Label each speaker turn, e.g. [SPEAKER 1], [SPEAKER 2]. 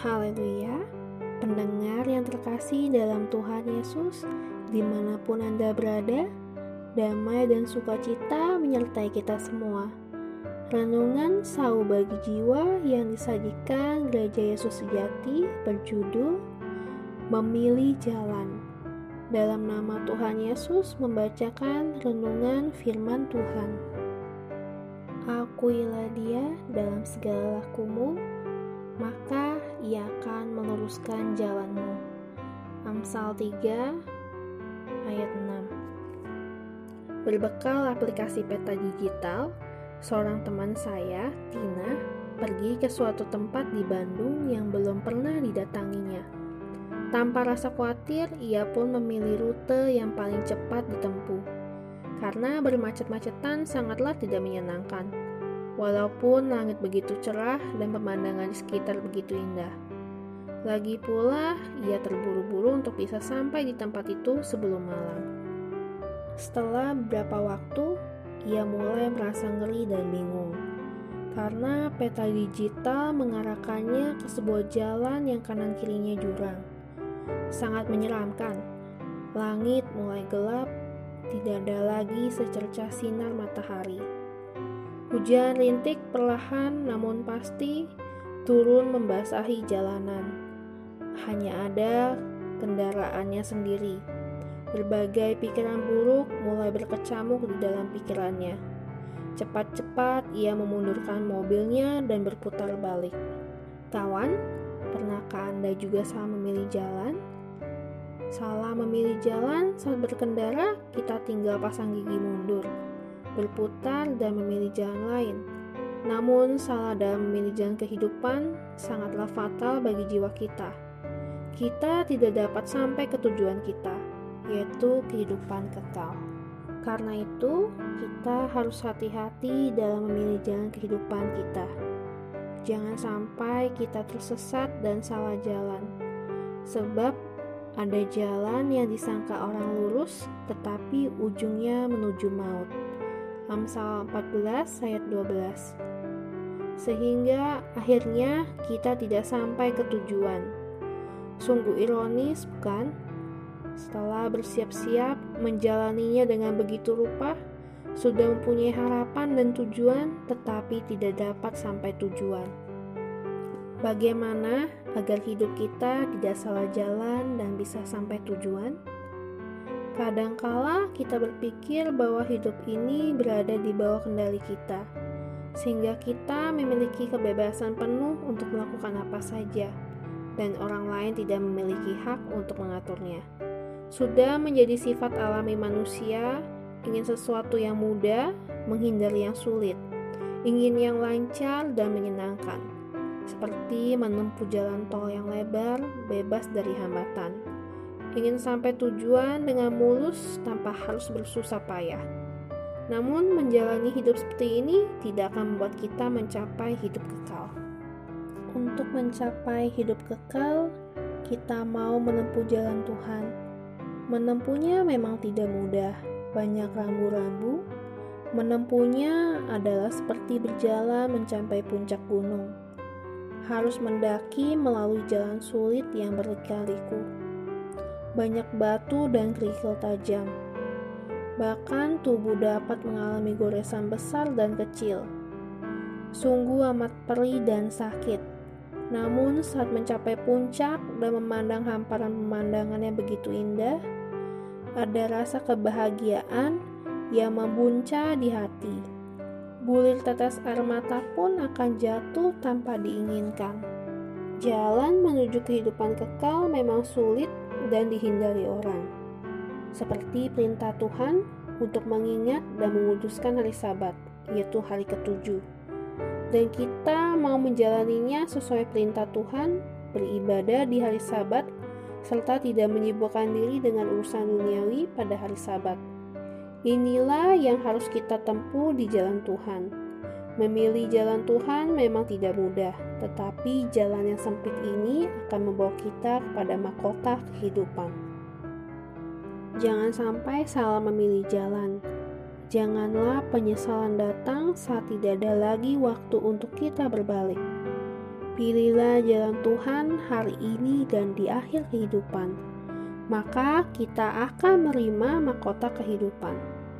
[SPEAKER 1] Haleluya, pendengar yang terkasih dalam Tuhan Yesus, di mana pun Anda berada, damai dan sukacita menyertai kita semua. Renungan Sau bagi jiwa yang disajikan Gereja Yesus Sejati berjudul Memilih Jalan. Dalam nama Tuhan Yesus membacakan renungan firman Tuhan. Akuilah dia dalam segala lakumu, maka ia akan meluruskan jalanmu. Amsal 3 ayat 6 Berbekal aplikasi peta digital, seorang teman saya, Tina, pergi ke suatu tempat di Bandung yang belum pernah didatanginya. Tanpa rasa khawatir, ia pun memilih rute yang paling cepat ditempuh. Karena bermacet-macetan sangatlah tidak menyenangkan walaupun langit begitu cerah dan pemandangan sekitar begitu indah. Lagi pula, ia terburu-buru untuk bisa sampai di tempat itu sebelum malam. Setelah beberapa waktu, ia mulai merasa ngeri dan bingung karena peta digital mengarahkannya ke sebuah jalan yang kanan kirinya jurang. Sangat menyeramkan. Langit mulai gelap, tidak ada lagi secercah sinar matahari. Hujan rintik perlahan namun pasti turun membasahi jalanan. Hanya ada kendaraannya sendiri. Berbagai pikiran buruk mulai berkecamuk di dalam pikirannya. Cepat-cepat ia memundurkan mobilnya dan berputar balik. Kawan, pernahkah Anda juga salah memilih jalan? Salah memilih jalan saat berkendara, kita tinggal pasang gigi mundur berputar dan memilih jalan lain. Namun, salah dalam memilih jalan kehidupan sangatlah fatal bagi jiwa kita. Kita tidak dapat sampai ke tujuan kita, yaitu kehidupan kekal. Karena itu, kita harus hati-hati dalam memilih jalan kehidupan kita. Jangan sampai kita tersesat dan salah jalan, sebab ada jalan yang disangka orang lurus, tetapi ujungnya menuju maut. Amsal 14 ayat 12. Sehingga akhirnya kita tidak sampai ke tujuan. Sungguh ironis, bukan? Setelah bersiap-siap menjalaninya dengan begitu rupa, sudah mempunyai harapan dan tujuan, tetapi tidak dapat sampai tujuan. Bagaimana agar hidup kita tidak salah jalan dan bisa sampai tujuan? Kadangkala kita berpikir bahwa hidup ini berada di bawah kendali kita, sehingga kita memiliki kebebasan penuh untuk melakukan apa saja, dan orang lain tidak memiliki hak untuk mengaturnya. Sudah menjadi sifat alami manusia, ingin sesuatu yang mudah, menghindari yang sulit, ingin yang lancar dan menyenangkan, seperti menempuh jalan tol yang lebar, bebas dari hambatan ingin sampai tujuan dengan mulus tanpa harus bersusah payah. Namun, menjalani hidup seperti ini tidak akan membuat kita mencapai hidup kekal. Untuk mencapai hidup kekal, kita mau menempuh jalan Tuhan. Menempuhnya memang tidak mudah, banyak rambu-rambu. Menempuhnya adalah seperti berjalan mencapai puncak gunung. Harus mendaki melalui jalan sulit yang berliku-liku banyak batu dan kerikil tajam. Bahkan tubuh dapat mengalami goresan besar dan kecil. Sungguh amat perih dan sakit. Namun saat mencapai puncak dan memandang hamparan pemandangan yang begitu indah, ada rasa kebahagiaan yang membuncah di hati. Bulir tetes air mata pun akan jatuh tanpa diinginkan. Jalan menuju kehidupan kekal memang sulit dan dihindari orang. Seperti perintah Tuhan untuk mengingat dan menguduskan hari Sabat, yaitu hari ketujuh. Dan kita mau menjalaninya sesuai perintah Tuhan, beribadah di hari Sabat, serta tidak menyibukkan diri dengan urusan duniawi pada hari Sabat. Inilah yang harus kita tempuh di jalan Tuhan Memilih jalan Tuhan memang tidak mudah, tetapi jalan yang sempit ini akan membawa kita kepada mahkota kehidupan. Jangan sampai salah memilih jalan. Janganlah penyesalan datang saat tidak ada lagi waktu untuk kita berbalik. Pilihlah jalan Tuhan hari ini dan di akhir kehidupan, maka kita akan menerima mahkota kehidupan.